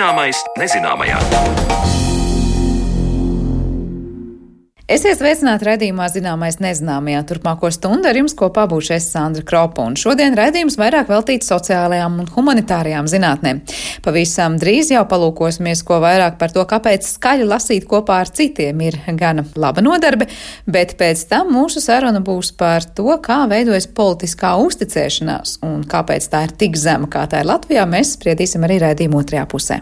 Zināmais nezināmajā. Esiet sveicināti redzījumā zināmais nezināmajā. Turpmāko stundu ar jums kopā būšu es Sandra Kropa, un šodien redzījums vairāk veltīts sociālajām un humanitārajām zinātnēm. Pavisam drīz jau palūkosimies, ko vairāk par to, kāpēc skaļi lasīt kopā ar citiem ir gana laba nodarbe, bet pēc tam mūsu saruna būs par to, kā veidojas politiskā uzticēšanās un kāpēc tā ir tik zema, kā tā ir Latvijā. Mēs spriedīsim arī redzījuma otrajā pusē.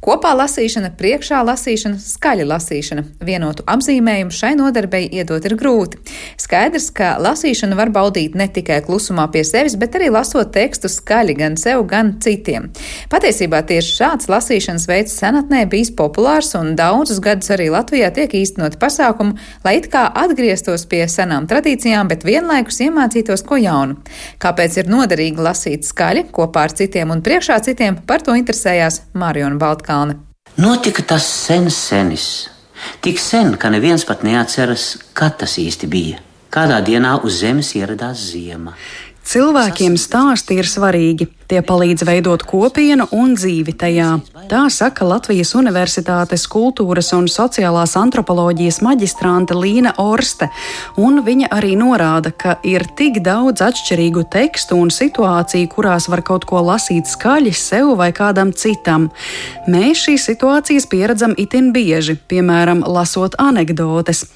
Kopā lasīšana, priekšā lasīšana, skaļa lasīšana. Vienotu apzīmējumu šai nodarbei iedot ir grūti. Skaidrs, ka lasīšanu var baudīt ne tikai klusumā pie sevis, bet arī lasot tekstu skaļi gan sev, gan citiem. Patiesībā tieši šāds lasīšanas veids senatnē bijis populārs un daudzus gadus arī Latvijā tiek īstenot pasākumu, lai it kā atgrieztos pie senām tradīcijām, bet vienlaikus iemācītos ko jaunu. Kāpēc ir noderīgi lasīt skaļi kopā ar citiem un priekšā citiem, par to interesējās Mariona Baltka. Melnkalne. Notika tas sen senis. Tik sen, ka neviens pat neatceras, kad tas īsti bija. Kādā dienā uz Zemes ieradās ziema. Cilvēkiem stāsti ir svarīgi. Tie palīdz veidot kopienu un dzīvi tajā. Tā saka Latvijas Universitātes kultūras un sociālās antropoloģijas maģistrante Līna Orste, un viņa arī norāda, ka ir tik daudz atšķirīgu tekstu un situāciju, kurās var kaut ko lasīt skaļi sev vai kādam citam. Mēs šīs situācijas pieredzam itin bieži, piemēram, lasot anekdotes.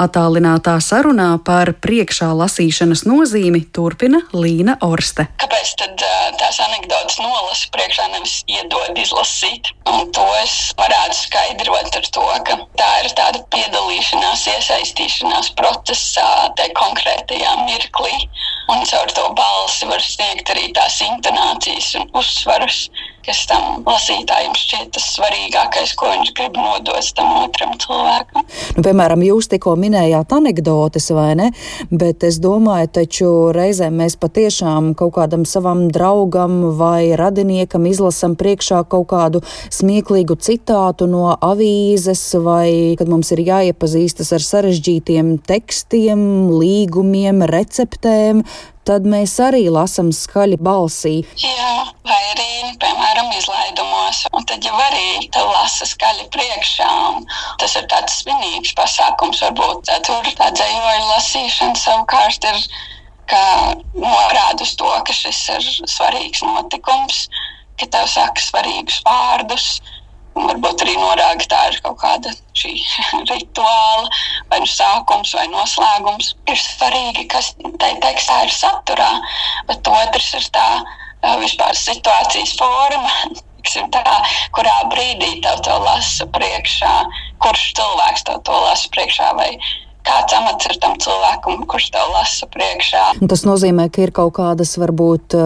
Atālinātā sarunā par priekšā lasīšanas nozīmi turpina Līna Orste. Kāpēc tad tās anekdotas nolasa priekšā, nevis iedod izlasīt. Un to es varētu skaidrot ar to, ka tā ir tāda piedalīšanās, iesaistīšanās procesā, tajā konkrētajā mirklī. Un caur to balsi var sniegt arī tās intonācijas un uzsvarus kas tam lasītājam šķiet tas svarīgākais, ko viņš grib nodot tam otram cilvēkam. Nu, piemēram, jūs tikko minējāt anekdotes, vai ne? Bet es domāju, taču reizēm mēs patiešām kaut kādam savam draugam vai radiniekam izlasam priekšā kaut kādu smieklīgu citātu no avīzes, vai kad mums ir jāiepazīstas ar sarežģītiem tekstiem, līgumiem, receptēm, tad mēs arī lasām skaļi balsī. Jā, vai izlaidumos. Un tad jau arī te lasa skaļi priekšā. Tas ir tāds svinīgs pasākums, varbūt tur tā dzējoļa lasīšana savukārt ir, ka norāda uz to, ka šis ir svarīgs notikums, ka tev saka svarīgus vārdus Varbūt arī norāda, tā ir kaut kāda šī rituāla, vai nu sākums, vai noslēgums. Ir svarīgi, kas tajā tekstā ir saturā, bet otrs ir tā vispār situācijas forma. Tā, kurā brīdī tev to lasa priekšā, kurš cilvēks tev to lasa priekšā, vai kāds amats ir tam cilvēkam, kurš tev lasa priekšā. Tas nozīmē, ka ir kaut kādas varbūt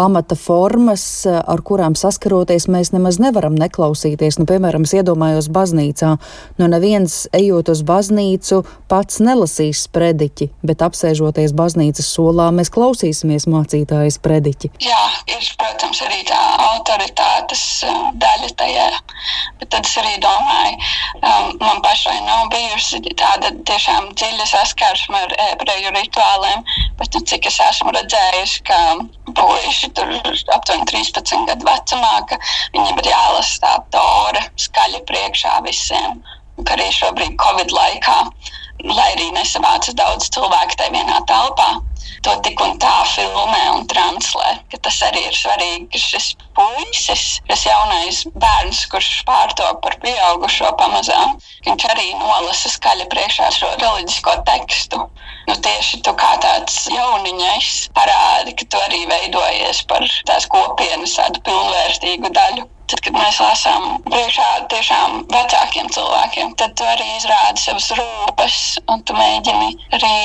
amata formas, ar kurām saskaroties mēs nemaz nevaram neklausīties. Nu, piemēram, es iedomājos baznīcā, nu neviens ejot uz baznīcu pats nelasīs sprediķi, bet apsēžoties baznīcas solā mēs klausīsimies mācītājas sprediķi. Jā, ir, protams, arī tā autoritātes daļa tajā, bet tad es arī domāju, um, man pašai nav bijusi tāda tiešām dziļa saskarsme ar ebreju rituāliem, bet nu, cik es esmu redzējusi, ka puiši tur aptuveni 13 gadu vecumā, ka viņiem ir jālasa tā tora skaļi priekšā visiem. Ka arī šobrīd Covid laikā, lai arī nesavācas daudz cilvēku tajā vienā telpā, to tik un tā filmē un translē. Tas arī ir svarīgi, šis puisis, šis jaunais bērns, kurš pārtop par pieaugušo pamazām, viņš arī nolasa skaļi priekšā šo reliģisko tekstu. Nu, tieši tu kā tāds jauniņais parādi, ka tu arī veidojies par tās kopienas tādu pilnvērtīgu daļu. Tad, kad mēs lasām priekšā tiešām vecākiem cilvēkiem, tad tu arī izrādi savas rūpes, un tu mēģini arī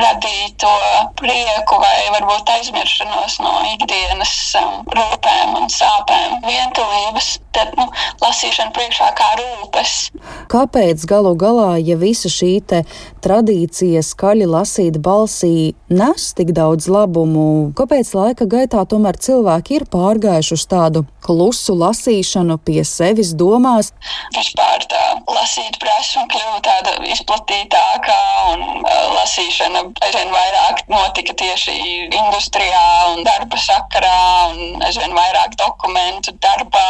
radīt to prieku vai varbūt aizmiršanos no ikdienas um, rūpēm un sāpēm, vientulības. Tad nu, lasīšana priekšā kā rūpes. Kāpēc galu galā, ja visa šī tradīcija skaļi lasīt balsī nes tik daudz labumu, kāpēc laika gaitā tomēr cilvēki ir pārgājuši uz tādu klusu lasīšanu pie sevis domās? Vispār tā lasīt prasme kļuva tāda izplatītāka un uh, lasīšana aizvien vairāk notika tieši industrijā un darba sakarā un aizvien vairāk dokumentu darbā,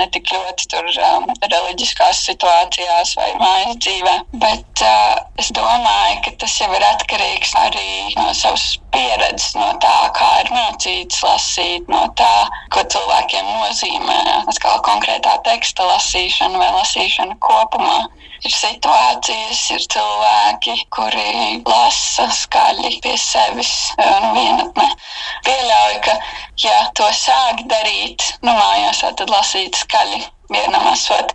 ne tik ļoti tur um, reliģiskās situācijās vai mājas dzīvē. Bet uh, es domāju, ka tas jau ir atkarīgs arī no savas pieredzes, no tā, kā ir mācīts lasīt, no tā, ko cilvēkiem nozīmē atkal konkrētā teksta lasīšana vai lasīšana kopumā. Ir situācijas, ir cilvēki, kuri lasa skaļi pie sevis un vienatnē. Pieļauju, ka, ja to sāk darīt, nu mājās, tad lasīt skaļi vienam esot,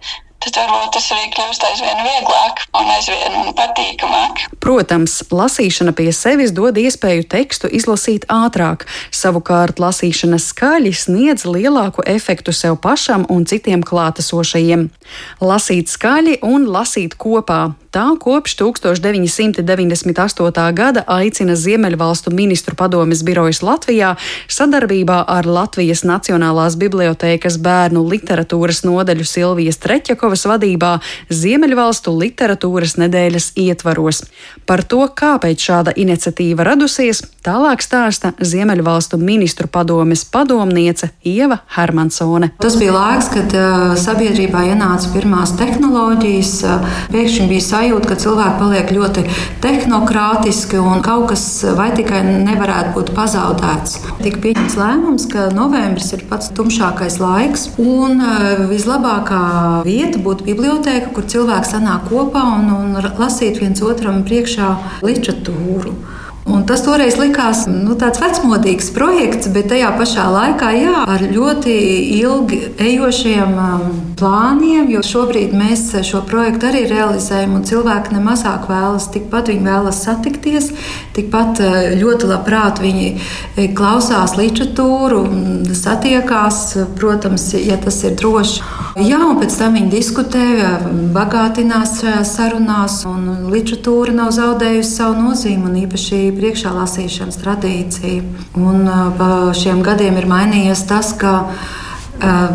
tad varbūt tas arī kļūst aizvien vieglāk un aizvien patīkamāk. Protams, lasīšana pie sevis dod iespēju tekstu izlasīt ātrāk, savukārt lasīšana skaļi sniedz lielāku efektu sev pašam un citiem klātesošajiem. Lasīt skaļi un lasīt kopā Tā kopš 1998. gada aicina Ziemeļvalstu ministru padomes birojas Latvijā sadarbībā ar Latvijas Nacionālās bibliotēkas bērnu literatūras nodeļu Silvijas Treķakovas vadībā Ziemeļvalstu literatūras nedēļas ietvaros. Par to, kāpēc šāda iniciatīva radusies, tālāk stāsta Ziemeļvalstu ministru padomes padomniece Ieva Hermansone. Tas bija laiks, kad uh, sabiedrībā ienāca pirmās tehnoloģijas, pēkšņi bija sajūta, ka cilvēki paliek ļoti tehnokrātiski un kaut kas vai tikai nevarētu būt pazaudēts. Tika pieņemts lēmums, ka novembris ir pats tumšākais laiks un vislabākā vieta būtu biblioteka, kur cilvēki sanāk kopā un, un lasīt viens otram priekšā literatūru. Un tas toreiz likās nu, tāds vecmodīgs projekts, bet tajā pašā laikā jā, ar ļoti ilgi ejošiem um, plāniem, jo šobrīd mēs šo projektu arī realizējam, un cilvēki nemazāk vēlas, tikpat viņi vēlas satikties, tikpat uh, ļoti labprāt viņi eh, klausās literatūru, satiekās, protams, ja tas ir droši. Jā, un pēc tam viņi diskutē, bagātinās šajās sarunās, un literatūra nav zaudējusi savu nozīmi, un īpaši priekšā lasīšanas tradīcija. Un pa šiem gadiem ir mainījies tas, ka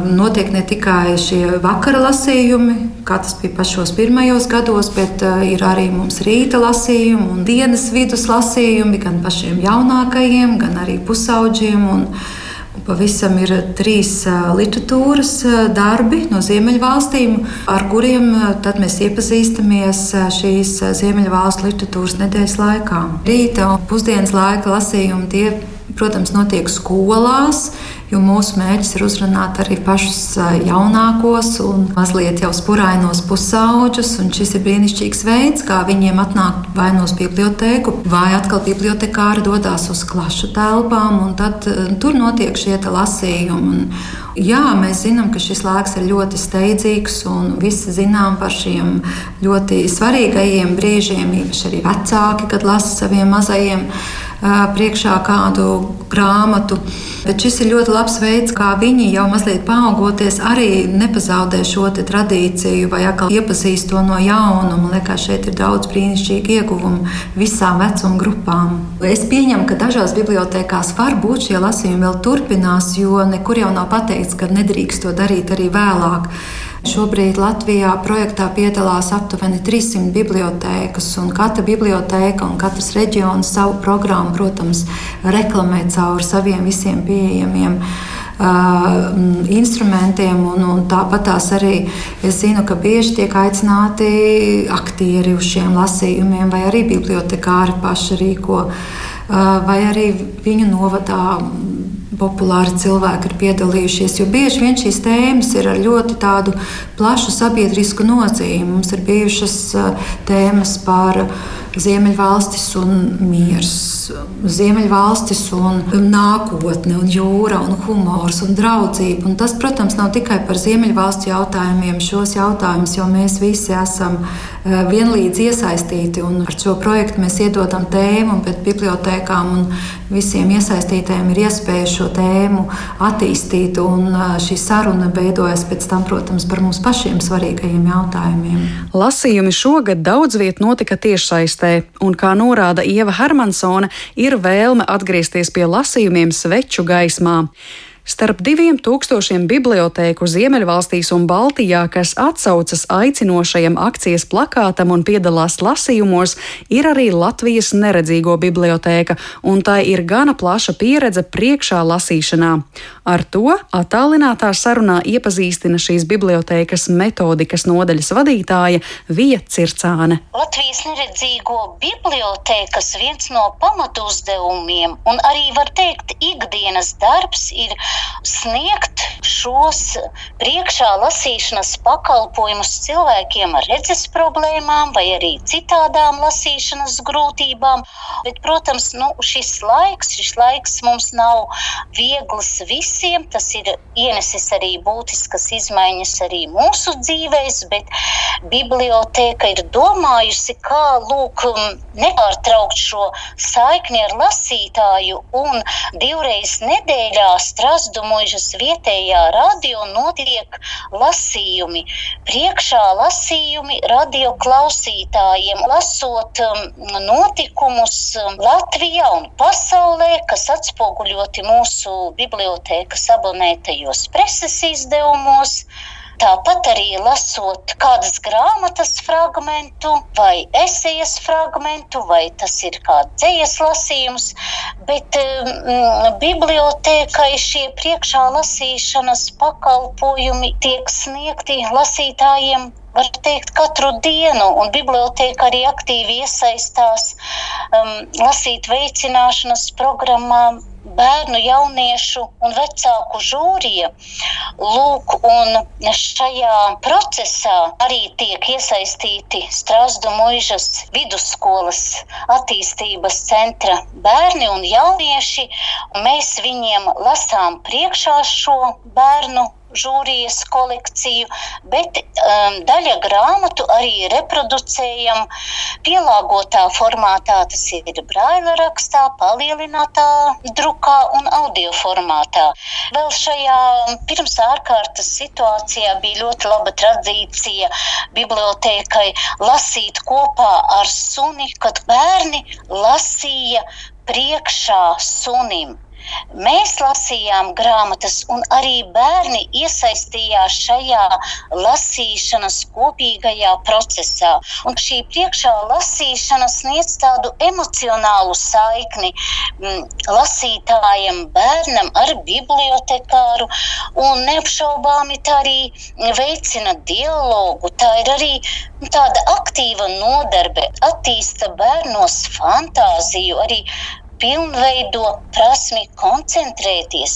notiek ne tikai šie vakara lasījumi, kā tas bija pašos pirmajos gados, bet ir arī mums rīta lasījumi un dienas vidus lasījumi gan pašiem jaunākajiem, gan arī pusauģiem. Un, Pavisam ir trīs literatūras darbi no Ziemeļvalstīm, ar kuriem mēs iepazīstamies šīs Ziemeļvalstu literatūras nedēļas laikā. Rīta un pusdienas laika lasījumi tie, protams, notiek skolās jo mūsu mērķis ir uzrunāt arī pašus jaunākos un mazliet jau spurainos pusauģus. Šis ir brīnišķīgs veids, kā viņiem atnākt vai no bibliotēku, vai atkal bibliotekāri dodas uz klašu telpām, un tad tur notiek šie lasījumi. Un, jā, mēs zinām, ka šis laiks ir ļoti steidzīgs, un visi zinām par šiem ļoti svarīgajiem brīžiem, īpaši arī vecāki, kad lasa saviem mazajiem priekšā kādu grāmatu. Bet šis ir ļoti labs veids, kā viņi jau mazliet paaugoties, arī nepazaudē šo tradīciju vai atkal iepazīst to no jauna. Man liekas, šeit ir daudz brīnišķīgu ieguvumu visām vecuma grupām. Es pieņemu, ka dažās bibliotekās var būt šie lasījumi vēl turpinās, jo nekur jau nav pateikts, ka nedrīkst to darīt arī vēlāk. Šobrīd Latvijā projektā piedalās aptuveni 300 bibliotēkas, un katra bibliotēka un katrs reģions savu programmu, protams, reklamē caur saviem visiem pieejamiem. Uh, instrumentiem, un, un tāpat tās arī es zinu, ka bieži tiek aicināti aktieri uz šiem lasījumiem, vai arī bibliotekāri paši rīko, uh, vai arī viņu novadā populāri cilvēki ir piedalījušies. Jo bieži vien šīs tēmas ir ar ļoti plašu sabiedrisku nozīmi. Mums ir bijušas tēmas par Ziemeļvalstis un miers, Ziemeļvalstis un nākotne, un jūra, un humors un draudzība. Un tas, protams, nav tikai par Ziemeļvalstu jautājumiem. Šos jautājumus jau mēs visi esam vienlīdz iesaistīti. Ar šo projektu mēs iedodam tēmu, bet bibliotekām un visiem iesaistītājiem ir iespēja šo tēmu attīstīt. Un šī saruna beidojas pēc tam, protams, par mums pašiem svarīgajiem jautājumiem. Lasījumi šogad daudz viet notika tiešsaistē, un kā norāda Ieva Hermansone, ir vēlme atgriezties pie lasījumiem sveču gaismā. Starp diviem tūkstošiem bibliotēku Ziemeļvalstīs un Baltijā, kas atsaucas aicinošajam akcijas plakātam un piedalās lasījumos, ir arī Latvijas neredzīgo bibliotēka, un tā ir gana plaša pieredze priekšā lasīšanā. Ar to attālinātā sarunā iepazīstina šīs bibliotēkas metodikas nodaļas vadītāja Vija Circāne. Latvijas neredzīgo bibliotēkas viens no pamatuzdevumiem un arī var teikt ikdienas darbs ir sniegt šos priekšā lasīšanas pakalpojumus cilvēkiem ar redzes problēmām vai arī citādām lasīšanas grūtībām. Bet, protams, nu, šis laiks, šis laiks mums nav viegls visiem. Tas ir ienesis arī būtiskas izmaiņas arī mūsu dzīvēs, bet biblioteka ir domājusi, kā lūk, nepārtraukt šo saikni ar lasītāju un divreiz nedēļā Strasbūrā Dumuižas vietējā radio notiek lasījumi. Priekšā lasījumi radio klausītājiem, lasot um, notikumus um, Latvijā un pasaulē, kas atspoguļoti mūsu bibliotēkas abonētajos preses izdevumos. Tāpat arī lasot kādas grāmatas fragmentu vai esejas fragmentu, vai tas ir kāds dzējas lasījums, bet mm, bibliotēkai šie priekšā lasīšanas pakalpojumi tiek sniegti lasītājiem var teikt, katru dienu, un biblioteka arī aktīvi iesaistās um, lasīt veicināšanas programmām bērnu, jauniešu un vecāku žūrija. Lūk, un šajā procesā arī tiek iesaistīti Strasdu muižas vidusskolas attīstības centra bērni un jaunieši. Un mēs viņiem lasām priekšā šo bērnu žūrijas kolekciju, bet um, daļa grāmatu arī reproducējam pielāgotā formātā. Tas ir braila rakstā, palielinātā drukā un audio formātā. Vēl šajā pirms ārkārtas situācijā bija ļoti laba tradīcija bibliotēkai lasīt kopā ar suni, kad bērni lasīja priekšā sunim. Mēs lasījām grāmatas, un arī bērni iesaistījās šajā lasīšanas kopīgajā procesā. Un šī priekšā lasīšana sniedz tādu emocionālu saikni m, lasītājam, bērnam ar bibliotekāru, un neapšaubāmi tā arī veicina dialogu. Tā ir arī tāda aktīva nodarbe, attīsta bērnos fantāziju, arī pilnveido prasmi koncentrēties,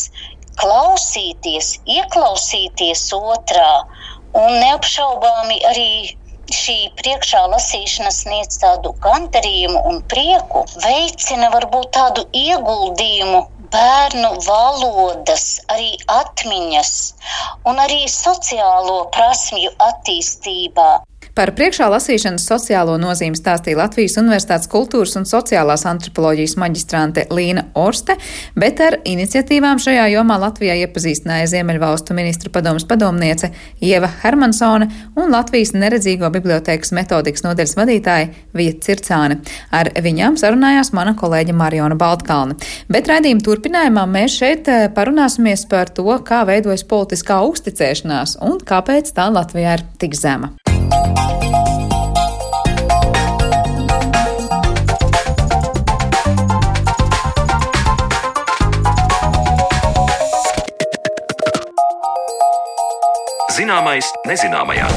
klausīties, ieklausīties otrā un neapšaubāmi arī šī priekšā lasīšana sniedz tādu gandarījumu un prieku, veicina varbūt tādu ieguldījumu bērnu valodas, arī atmiņas un arī sociālo prasmju attīstībā. Par priekšā lasīšanas sociālo nozīmi stāstīja Latvijas Universitātes kultūras un sociālās antropoloģijas maģistrante Līna Orste, bet ar iniciatīvām šajā jomā Latvijā iepazīstināja Ziemeļvalstu ministru padomas padomniece Ieva Hermansone un Latvijas neredzīgo bibliotēkas metodikas nodaļas vadītāja Vieta Circāne. Ar viņām sarunājās mana kolēģa Mariona Baltkalne. Bet raidījuma turpinājumā mēs šeit eh, parunāsimies par to, kā veidojas politiskā uzticēšanās un kāpēc tā Latvijā ir tik zema. Zināmais nezināmajā.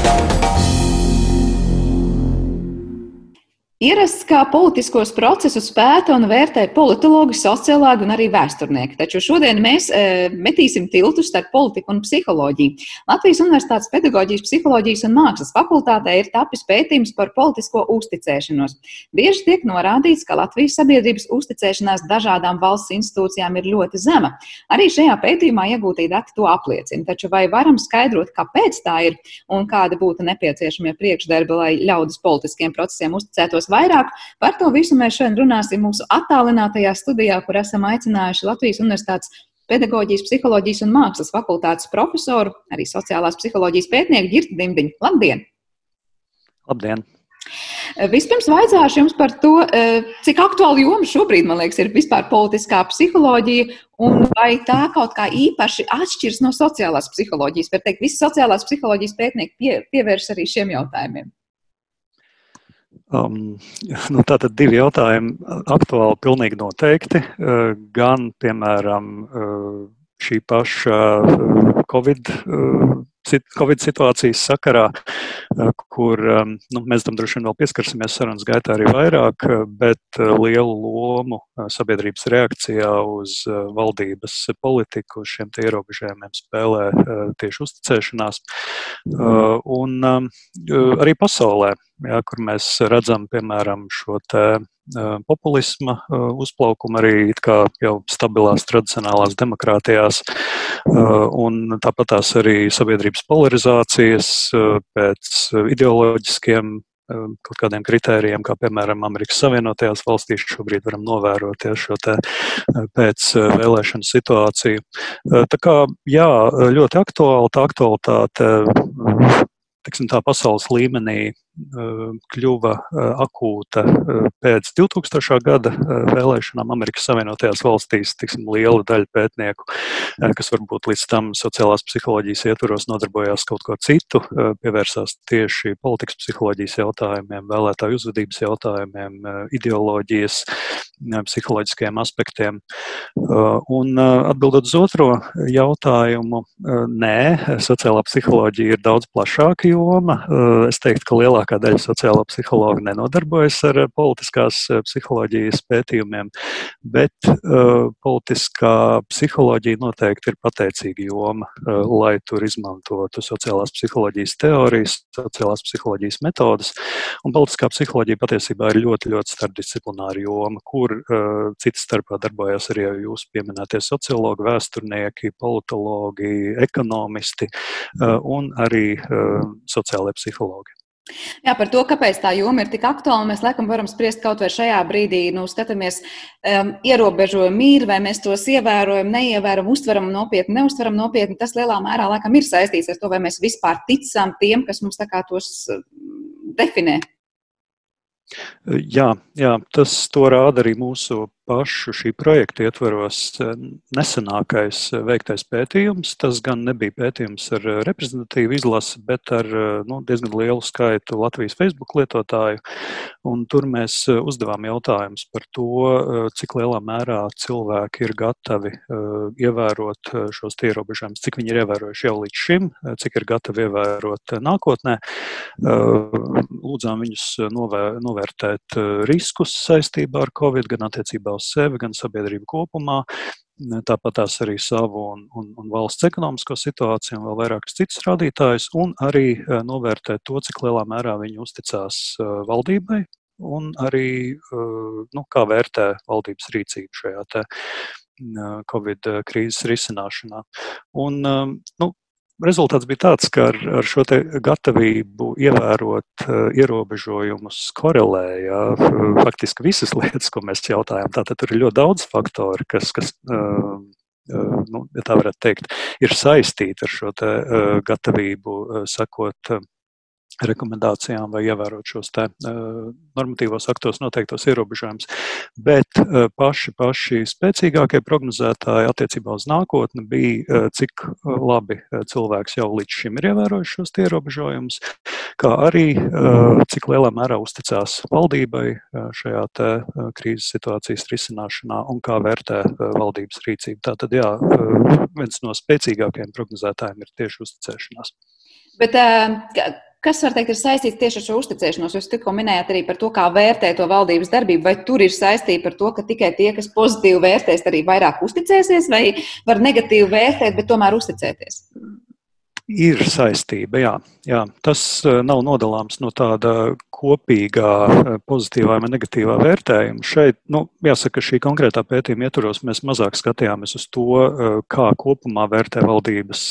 Ierasts, kā politiskos procesus pēta un vērtē politologi, sociologi un arī vēsturnieki. Taču šodien mēs e, metīsim tiltu starp politiku un psiholoģiju. Latvijas Universitātes pedagoģijas, psiholoģijas un mākslas fakultātē ir tapis pētījums par politisko uzticēšanos. Bieži tiek norādīts, ka Latvijas sabiedrības uzticēšanās dažādām valsts institūcijām ir ļoti zema. Arī šajā pētījumā iegūtie dati to apliecina. Taču vai varam skaidrot, kāpēc tā ir un kādi būtu nepieciešamie priekšdarbi, lai ļaudis politiskiem procesiem uzticētos? Uzzinās vairāk. Par to visu mēs šodien runāsim mūsu attālinātajā studijā, kur esam aicinājuši Latvijas Universitātes pedagoģijas, psiholoģijas un mākslas fakultātes profesoru, arī sociālās psiholoģijas pētnieku Girtu Dimdiņu. Labdien! Labdien! Vispirms vaicāšu jums par to, cik aktuāli joma šobrīd, man liekas, ir vispār politiskā psiholoģija un vai tā kaut kā īpaši atšķiras no sociālās psiholoģijas. Var teikt, visi sociālās psiholoģijas pētnieki pie, pievērš arī šiem jautājumiem. Um, nu, tātad divi jautājumi aktuāli pilnīgi noteikti. Uh, gan, piemēram, uh, šī paša uh, Covid Covid situācijas sakarā, eh, kur eh, nu, mēs tam droši vien vēl pieskarsimies sarunas gaitā arī vairāk, eh, bet lielu lomu sabiedrības reakcijā uz valdības politiku, uz šiem ierobežojumiem spēlē tieši uzticēšanās. Un arī pasaulē, jā, kur mēs redzam, piemēram, šo te populisma uzplaukumu arī jau stabilās tradicionālās demokrātijās, un tāpat tās arī sabiedrības polarizācijas pēc ideoloģiskiem kaut kādiem kritērijiem, kā piemēram Amerikas Savienotajās valstīs šobrīd varam novērot šo pēc vēlēšanu situāciju. Tā kā, jā, ļoti aktuāli, tā aktualitāte, tiksim tā, pasaules līmenī kļuva akūta pēc 2000. gada vēlēšanām Amerikas Savienotajās valstīs. Tiksim, liela daļa pētnieku, kas varbūt līdz tam sociālās psiholoģijas ietvaros nodarbojās kaut ko citu, pievērsās tieši politikas psiholoģijas jautājumiem, vēlētāju uzvedības jautājumiem, ideoloģijas, psiholoģiskiem aspektiem. Un atbildot uz otro jautājumu, nē, sociālā psiholoģija ir daudz plašāka joma. Es teiktu, ka lielākā lielākā daļa sociālo psihologu nenodarbojas ar eh, politiskās eh, psiholoģijas pētījumiem, bet uh, politiskā psiholoģija noteikti ir pateicīga joma, uh, lai tur izmantotu sociālās psiholoģijas teorijas, sociālās psiholoģijas metodas. Un politiskā psiholoģija patiesībā ir ļoti, ļoti starpdisciplināra joma, kur uh, citas starpā darbojas arī jūsu pieminētie sociologi, vēsturnieki, politologi, ekonomisti un arī sociālai psihologi. Jā, par to, kāpēc tā joma ir tik aktuāla, mēs laikam varam spriest kaut vai šajā brīdī. Nu, skatāmies, um, ierobežojumi ir, vai mēs tos ievērojam, neievērojam, uztveram nopietni, neuztveram nopietni. Tas lielā mērā laikam ir saistīts ar to, vai mēs vispār ticam tiem, kas mums tos definē. Jā, jā, tas rāda arī mūsu pašu šī projekta ietvaros eh, nesenākais eh, veiktais pētījums. Tas gan nebija pētījums ar eh, reprezentatīvu izlasi, bet ar nu, diezgan lielu skaitu Latvijas Facebook lietotāju. Un tur mēs uzdevām jautājumus par to, cik lielā mērā cilvēki ir gatavi ievērot šos ierobežojumus, cik viņi ir ievērojuši jau līdz šim, cik ir gatavi ievērot nākotnē. Lūdzām viņus novērtēt riskus saistībā ar Covid, gan attiecībā uz sevi, gan sabiedrību kopumā. Tāpat tās arī savu un, un, un valsts ekonomisko situāciju, un vēl vairākus citus rādītājus, un arī eh, novērtēt to, cik lielā mērā viņi uzticās eh, valdībai, un arī eh, nu, kā vērtē valdības rīcību šajā te, Covid krīzes risināšanā. Un, nu, Rezultāts bija tāds, ka ar, ar šo gatavību ievērot uh, ierobežojumus korelēja uh, faktiski visas lietas, ko mēs jautājām. Tātad tur ir ļoti daudz faktoru, kas, kas uh, nu, ja tā varētu teikt, ir saistīti ar šo te, gatavību sakot rekomendācijām vai ievērot šos te, uh, normatīvos aktos noteiktos ierobežojumus. Bet uh, paši, paši spēcīgākie prognozētāji attiecībā uz nākotni bija, uh, cik labi cilvēks jau līdz šim ir ievērojis šos ierobežojumus, kā arī cik lielā mērā uzticās valdībai šajā krīzes situācijas risināšanā un kā vērtē valdības rīcību. Tātad, jā, viens no spēcīgākajiem prognozētājiem ir tieši uzticēšanās. Bet, Kas var teikt, ir saistīts tieši ar šo uzticēšanos? Jūs tikko minējāt arī par to, kā vērtē to valdības darbību. Vai tur ir saistība ar to, ka tikai tie, kas pozitīvi vērtēs, arī vairāk uzticēsies, vai var negatīvi vērtēt, bet tomēr uzticēties? Ir saistība, jā. jā. Tas eh, nav nodalāms no tāda kopīgā eh, pozitīvā vai negatīvā vērtējuma. Šeit, nu, jāsaka, šī konkrētā pētījuma ietvaros mēs mazāk skatījāmies uz to, eh, kā kopumā vērtē valdības,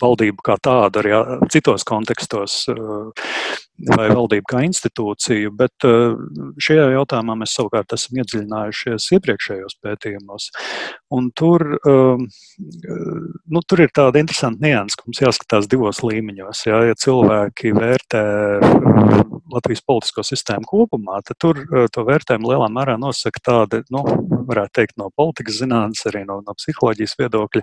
valdību kā tādu arī citos kontekstos vai valdību kā institūciju, bet šajā jautājumā mēs savukārt esam iedziļinājušies iepriekšējos pētījumos. Un tur, nu, tur ir tāda interesanta nianses, ka mums jāskatās divos līmeņos. Jā, ja cilvēki vērtē Latvijas politisko sistēmu kopumā, tad tur to vērtējumu lielā mērā nosaka tāda, nu, varētu teikt, no politikas zinātnes, arī no, no psiholoģijas viedokļa,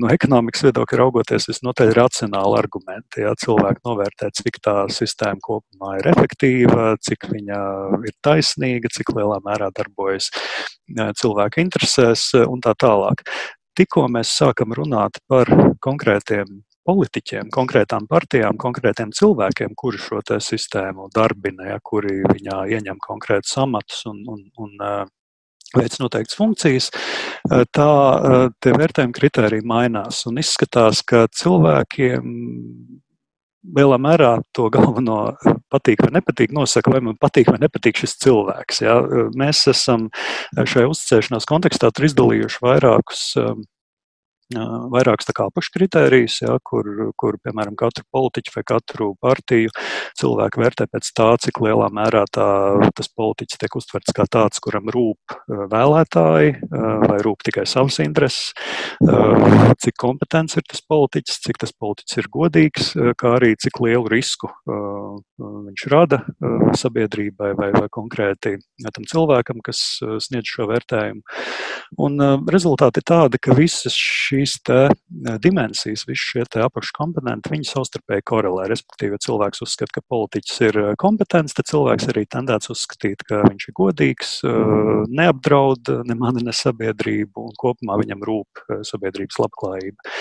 no ekonomikas viedokļa raugoties visnotaļ racionāli argumenti. Jā, cilvēki novērtē, cik tā sistēma kopumā ir efektīva, cik viņa ir taisnīga, cik lielā mērā darbojas cilvēku interesēs un tā tālāk. Tikko mēs sākam runāt par konkrētiem politiķiem, konkrētām partijām, konkrētiem cilvēkiem, kuri šo sistēmu darbina, ja, kuri viņā ieņem konkrētus amatus un, un, un veic noteiktas funkcijas, tā tie vērtējuma kritēriji mainās. Un izskatās, ka cilvēkiem lielā mērā to galveno patīk vai nepatīk, nosaka, vai man patīk vai nepatīk šis cilvēks. Ja? Mēs esam šajā uzticēšanās kontekstā izdalījuši vairākus vairākas apakškritērijas, ja, kur, kur, piemēram, katru politiķu vai katru partiju cilvēku vērtē pēc tā, cik lielā mērā tā, tas politiķis tiek uztverts kā tāds, kuram rūp vēlētāji vai rūp tikai savas intereses, cik kompetents ir tas politiķis, cik tas politiķis ir godīgs, kā arī cik lielu risku viņš rada sabiedrībai vai, vai konkrēti tam cilvēkam, kas sniedz šo vērtējumu. Un rezultāti ir tādi, ka visas šīs šīs dimensijas, visi šie apakškomponenti, viņi savstarpēji korelē. Respektīvi, ja cilvēks uzskata, ka politiķis ir kompetents, tad cilvēks arī tendēts uzskatīt, ka viņš ir godīgs, neapdraud ne mani, ne sabiedrību, un kopumā viņam rūp sabiedrības labklājība.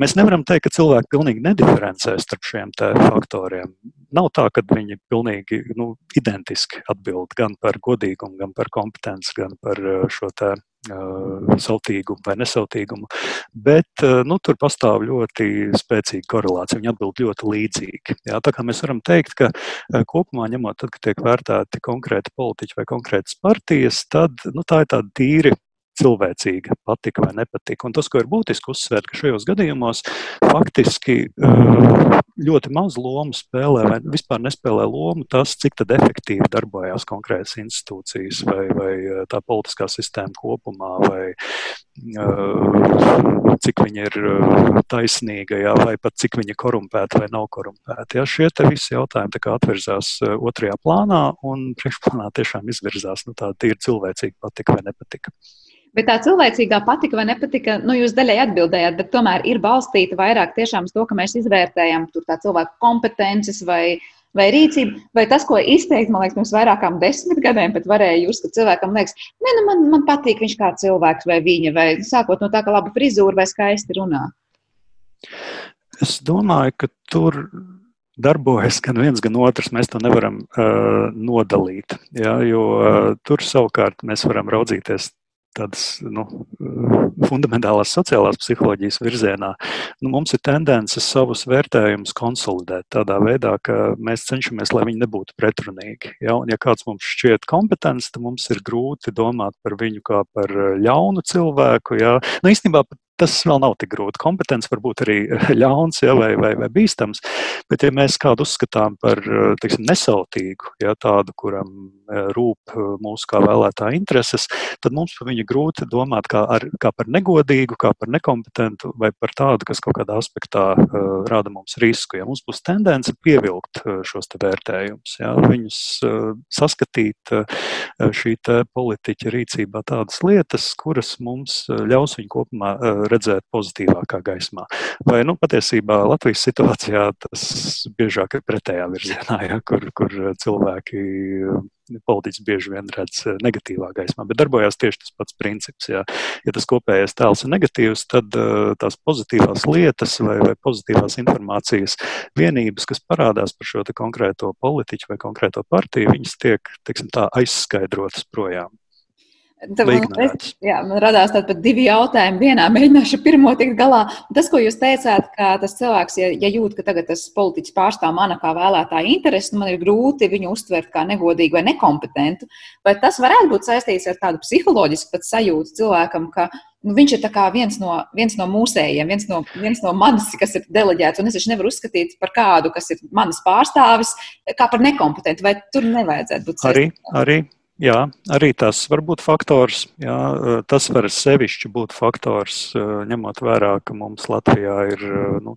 Mēs nevaram teikt, ka cilvēki pilnīgi nediferencē starp šiem faktoriem. Nav tā, ka viņi pilnīgi nu, identiski atbild gan par godīgumu, gan par kompetenci, gan par šo te sautīgumu vai nesautīgumu. Bet nu, tur pastāv ļoti spēcīga korelācija. Viņi atbild ļoti līdzīgi. Jā, tā kā mēs varam teikt, ka kopumā ņemot, tad, kad tiek vērtēti konkrēti politiķi vai konkrētas partijas, tad nu, tā ir tāda tīri cilvēcīga, patika vai nepatika. Un tas, ko ir būtiski uzsvērt, ka šajos gadījumos faktiski eh, ļoti maz lomu spēlē vai vispār nespēlē lomu tas, cik efektīvi darbojās konkrētas institūcijas vai, vai eh, tā politiskā sistēma kopumā, vai eh, cik viņa ir taisnīga, jā, vai pat cik viņa ir korumpēta vai nav korumpēta. Jā, šie visi jautājumi atverzās otrajā plānā un priekšplānā tiešām izvirzās nu, tāda tīra cilvēcīga patika vai nepatika. Bet tā cilvēcīgā patika vai nepatika, nu, jūs daļai atbildējāt, bet tomēr ir balstīta vairāk tiešām uz to, ka mēs izvērtējam cilvēku kompetences vai, vai rīcību. Vai tas, ko izteikt, man liekas, pirms vairākām desmit gadiem, bet varēja jūs, ka cilvēkam liekas, ne, nu, man, man patīk viņš kā cilvēks vai viņa, vai sākot no tā, ka laba frizūra vai skaisti runā. Es domāju, ka tur darbojas gan viens, gan otrs. Mēs to nevaram uh, nodalīt. Ja, jo uh, tur savukārt mēs varam raudzīties tādas nu, fundamentālās sociālās psiholoģijas virzienā, nu, mums ir tendence savus vērtējumus konsolidēt tādā veidā, ka mēs cenšamies, lai viņi nebūtu pretrunīgi. Ja, un, ja kāds mums šķiet kompetents, tad mums ir grūti domāt par viņu kā par ļaunu cilvēku. Ja. Nu, īstenībā tas vēl nav tik grūti. Kompetence var būt arī ļauns ja, vai, vai, vai bīstams, bet ja mēs kādu uzskatām par teiksim, nesautīgu, ja, tādu, kuram e, rūp e, mūsu kā vēlētāja intereses, tad mums par viņu grūti domāt kā, ar, kā par negodīgu, kā par nekompetentu vai par tādu, kas kaut kādā aspektā uh, rada mums risku. Ja mums būs tendence pievilkt šos vērtējumus, ja, viņus uh, saskatīt uh, šī politiķa rīcībā tādas lietas, kuras mums ļaus viņu kopumā redzēt pozitīvākā gaismā. Vai nu, patiesībā Latvijas situācijā tas biežāk ir pretējā virzienā, ja, kur, kur cilvēki politiķis bieži vien redz negatīvā gaismā, bet darbojās tieši tas pats princips. Ja, ja tas kopējais tēls ir negatīvs, tad tās pozitīvās lietas vai, vai pozitīvās informācijas vienības, kas parādās par šo konkrēto politiķu vai konkrēto partiju, viņas tiek tā, aizskaidrotas projām. Es, jā, man radās tādi divi jautājumi vienā. Mēģināšu pirmo tikt galā. Tas, ko jūs teicāt, ka tas cilvēks, ja, ja jūt, ka tagad tas politiķis pārstāv mana kā vēlētāja interesi, nu man ir grūti viņu uztvert kā negodīgu vai nekompetentu. Vai tas varētu būt saistīts ar tādu psiholoģisku pat sajūtu cilvēkam, ka nu, viņš ir viens no, viens no mūsējiem, viens no, viens no manis, kas ir deleģēts, un es viņš nevaru uzskatīt par kādu, kas ir manas pārstāvis, kā par nekompetentu. Vai tur nevajadzētu būt? Arī, arī Jā, arī tas var būt faktors. Jā, tas var sevišķi būt faktors, ņemot vērā, ka mums Latvijā ir nu,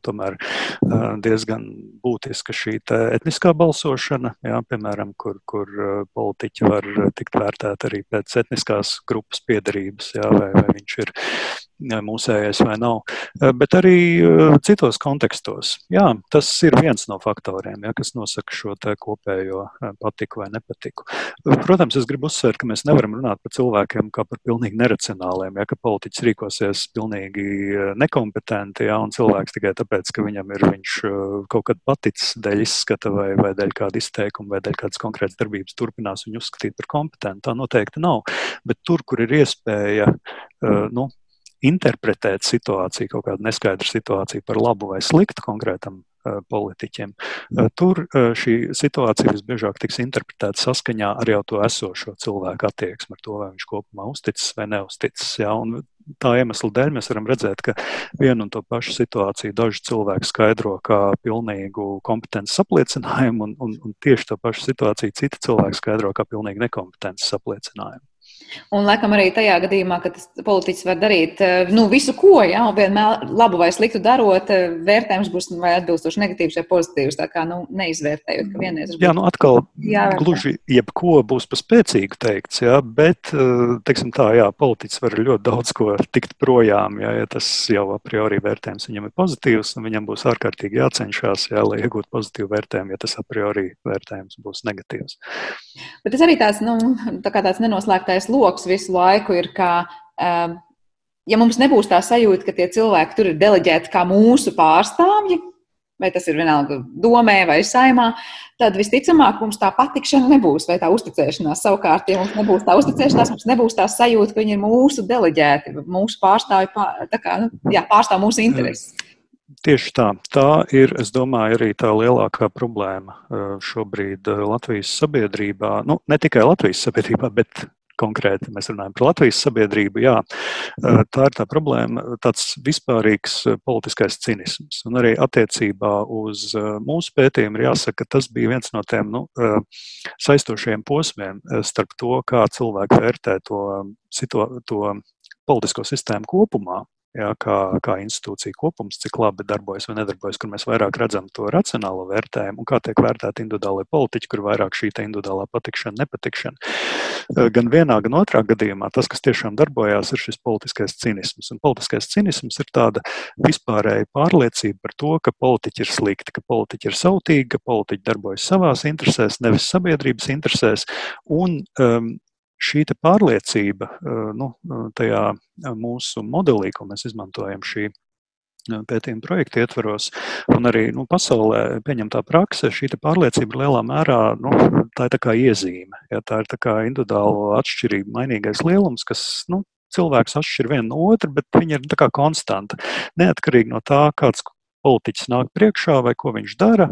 diezgan būtiska šī etniskā balsošana, jā, piemēram, kur, kur politiķi var tikt vērtēti arī pēc etniskās grupas piedarības, jā, vai, vai viņš ir mūsējais vai nav, bet arī citos kontekstos. Jā, tas ir viens no faktoriem, ja, kas nosaka šo kopējo patiku vai nepatiku. Protams, es gribu uzsvērt, ka mēs nevaram runāt par cilvēkiem kā par pilnīgi neracionāliem, ja ka politiķis rīkosies pilnīgi nekompetenti, ja, un cilvēks tikai tāpēc, ka viņam ir viņš kaut kad paticis dēļ izskata vai, vai dēļ kāda izteikuma vai dēļ kādas konkrētas darbības turpinās viņu uzskatīt par kompetentu. Tā noteikti nav. Bet tur, kur ir iespēja nu, interpretēt situāciju, kaut kādu neskaidru situāciju par labu vai sliktu konkrētam uh, politiķiem. Uh, tur uh, šī situācija visbiežāk tiks interpretēta saskaņā ar jau to esošo cilvēku attieksmi, ar to, vai viņš kopumā uzticis vai neuzticis. Ja? Un tā iemesla dēļ mēs varam redzēt, ka vienu un to pašu situāciju daži cilvēki skaidro kā pilnīgu kompetences apliecinājumu, un, un, un tieši to pašu situāciju citi cilvēki skaidro kā pilnīgi nekompetences apliecinājumu. Un, laikam, arī tajā gadījumā, ka tas politiķis var darīt eh, nu, visu, ko, ja, un vienmēr labu vai sliktu darot, eh, vērtējums būs vai atbilstoši negatīvs vai pozitīvs. Tā kā nu, neizvērtējot, ka vienreiz. Jā, nu atkal jāvērtē. gluži jebko būs pa spēcīgu teikts, jā, bet, eh, teiksim tā, jā, politiķis var ļoti daudz ko tikt projām, jā, ja tas jau a priori vērtējums viņam ir pozitīvs, un viņam būs ārkārtīgi jācenšas, jā, lai iegūtu pozitīvu vērtējumu, ja tas a priori vērtējums būs negatīvs. Bet tas arī tāds, nu, tā kā tāds nenoslēgtais lokus visu laiku ir, ka, um, ja mums nebūs tā sajūta, ka tie cilvēki tur ir deleģēti kā mūsu pārstāvji, vai tas ir vienalga domē vai saimā, tad visticamāk mums tā patikšana nebūs, vai tā uzticēšanās. Savukārt, ja mums nebūs tā uzticēšanās, mums nebūs tā sajūta, ka viņi ir mūsu deleģēti, mūsu pārstāvji, kā, nu, jā, pārstāv mūsu intereses. Tieši tā. Tā ir, es domāju, arī tā lielākā problēma šobrīd Latvijas sabiedrībā. Nu, ne tikai Latvijas sabiedrībā, bet konkrēti mēs runājam par Latvijas sabiedrību, jā, tā ir tā problēma, tāds vispārīgs politiskais cinisms. Un arī attiecībā uz mūsu pētījumu ir jāsaka, ka tas bija viens no tiem nu, saistošiem posmiem starp to, kā cilvēki vērtē to, to politisko sistēmu kopumā jā, kā, kā institūcija kopums, cik labi darbojas vai nedarbojas, kur mēs vairāk redzam to racionālo vērtējumu un kā tiek vērtēti individuālai politiķi, kur vairāk šī individuālā patikšana, nepatikšana. Gan vienā, gan otrā gadījumā tas, kas tiešām darbojās, ir šis politiskais cinisms. Un politiskais cinisms ir tāda vispārēja pārliecība par to, ka politiķi ir slikti, ka politiķi ir sautīgi, ka politiķi darbojas savās interesēs, nevis sabiedrības interesēs. Un, um, šī pārliecība eh, nu, tajā mūsu modelī, ko mēs izmantojam šī eh, pētījuma projekta ietvaros, un arī nu, pasaulē pieņemtā prakse, šī pārliecība lielā mērā nu, tā ir tā iezīme. Ja, tā ir tā individuāla atšķirība, mainīgais lielums, kas nu, cilvēks atšķir vienu no otra, bet viņa ir konstanta. Neatkarīgi no tā, kāds politiķis nāk priekšā vai ko viņš dara,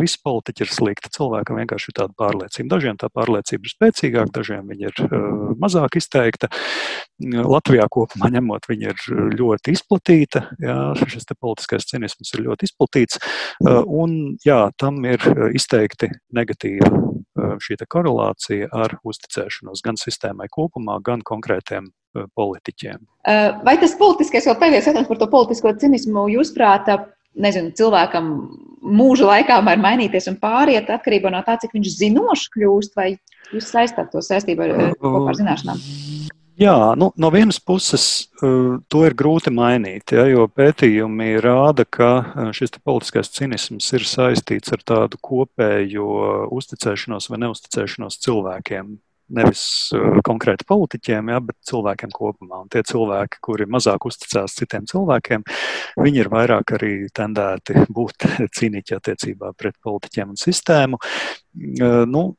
visi politiķi ir slikti. Cilvēkam vienkārši ir tāda pārliecība. Dažiem tā pārliecība ir spēcīgāka, dažiem viņa ir mazāk izteikta. Latvijā kopumā ņemot, viņa ir ļoti izplatīta. Jā, šis politiskais cinisms ir ļoti izplatīts. Un jā, tam ir izteikti negatīva šī korelācija ar uzticēšanos gan sistēmai kopumā, gan konkrētiem politiķiem. Vai tas politiskais, vēl pēdējais jautājums par to politisko cinismu, jūsuprāt, nezinu, cilvēkam mūža laikā var mainīties un pāriet atkarībā no tā, cik viņš zinošs kļūst, vai jūs saistāt to saistību ar, ar zināšanām? Jā, nu, no vienas puses to ir grūti mainīt, ja, jo pētījumi rāda, ka šis politiskais cinisms ir saistīts ar tādu kopējo uzticēšanos vai neusticēšanos cilvēkiem nevis uh, konkrēti politiķiem, ja, bet cilvēkiem kopumā. Un tie cilvēki, kuri mazāk uzticās citiem cilvēkiem, viņi ir vairāk arī tendēti būt cīnīti attiecībā pret politiķiem un sistēmu. Uh, nu,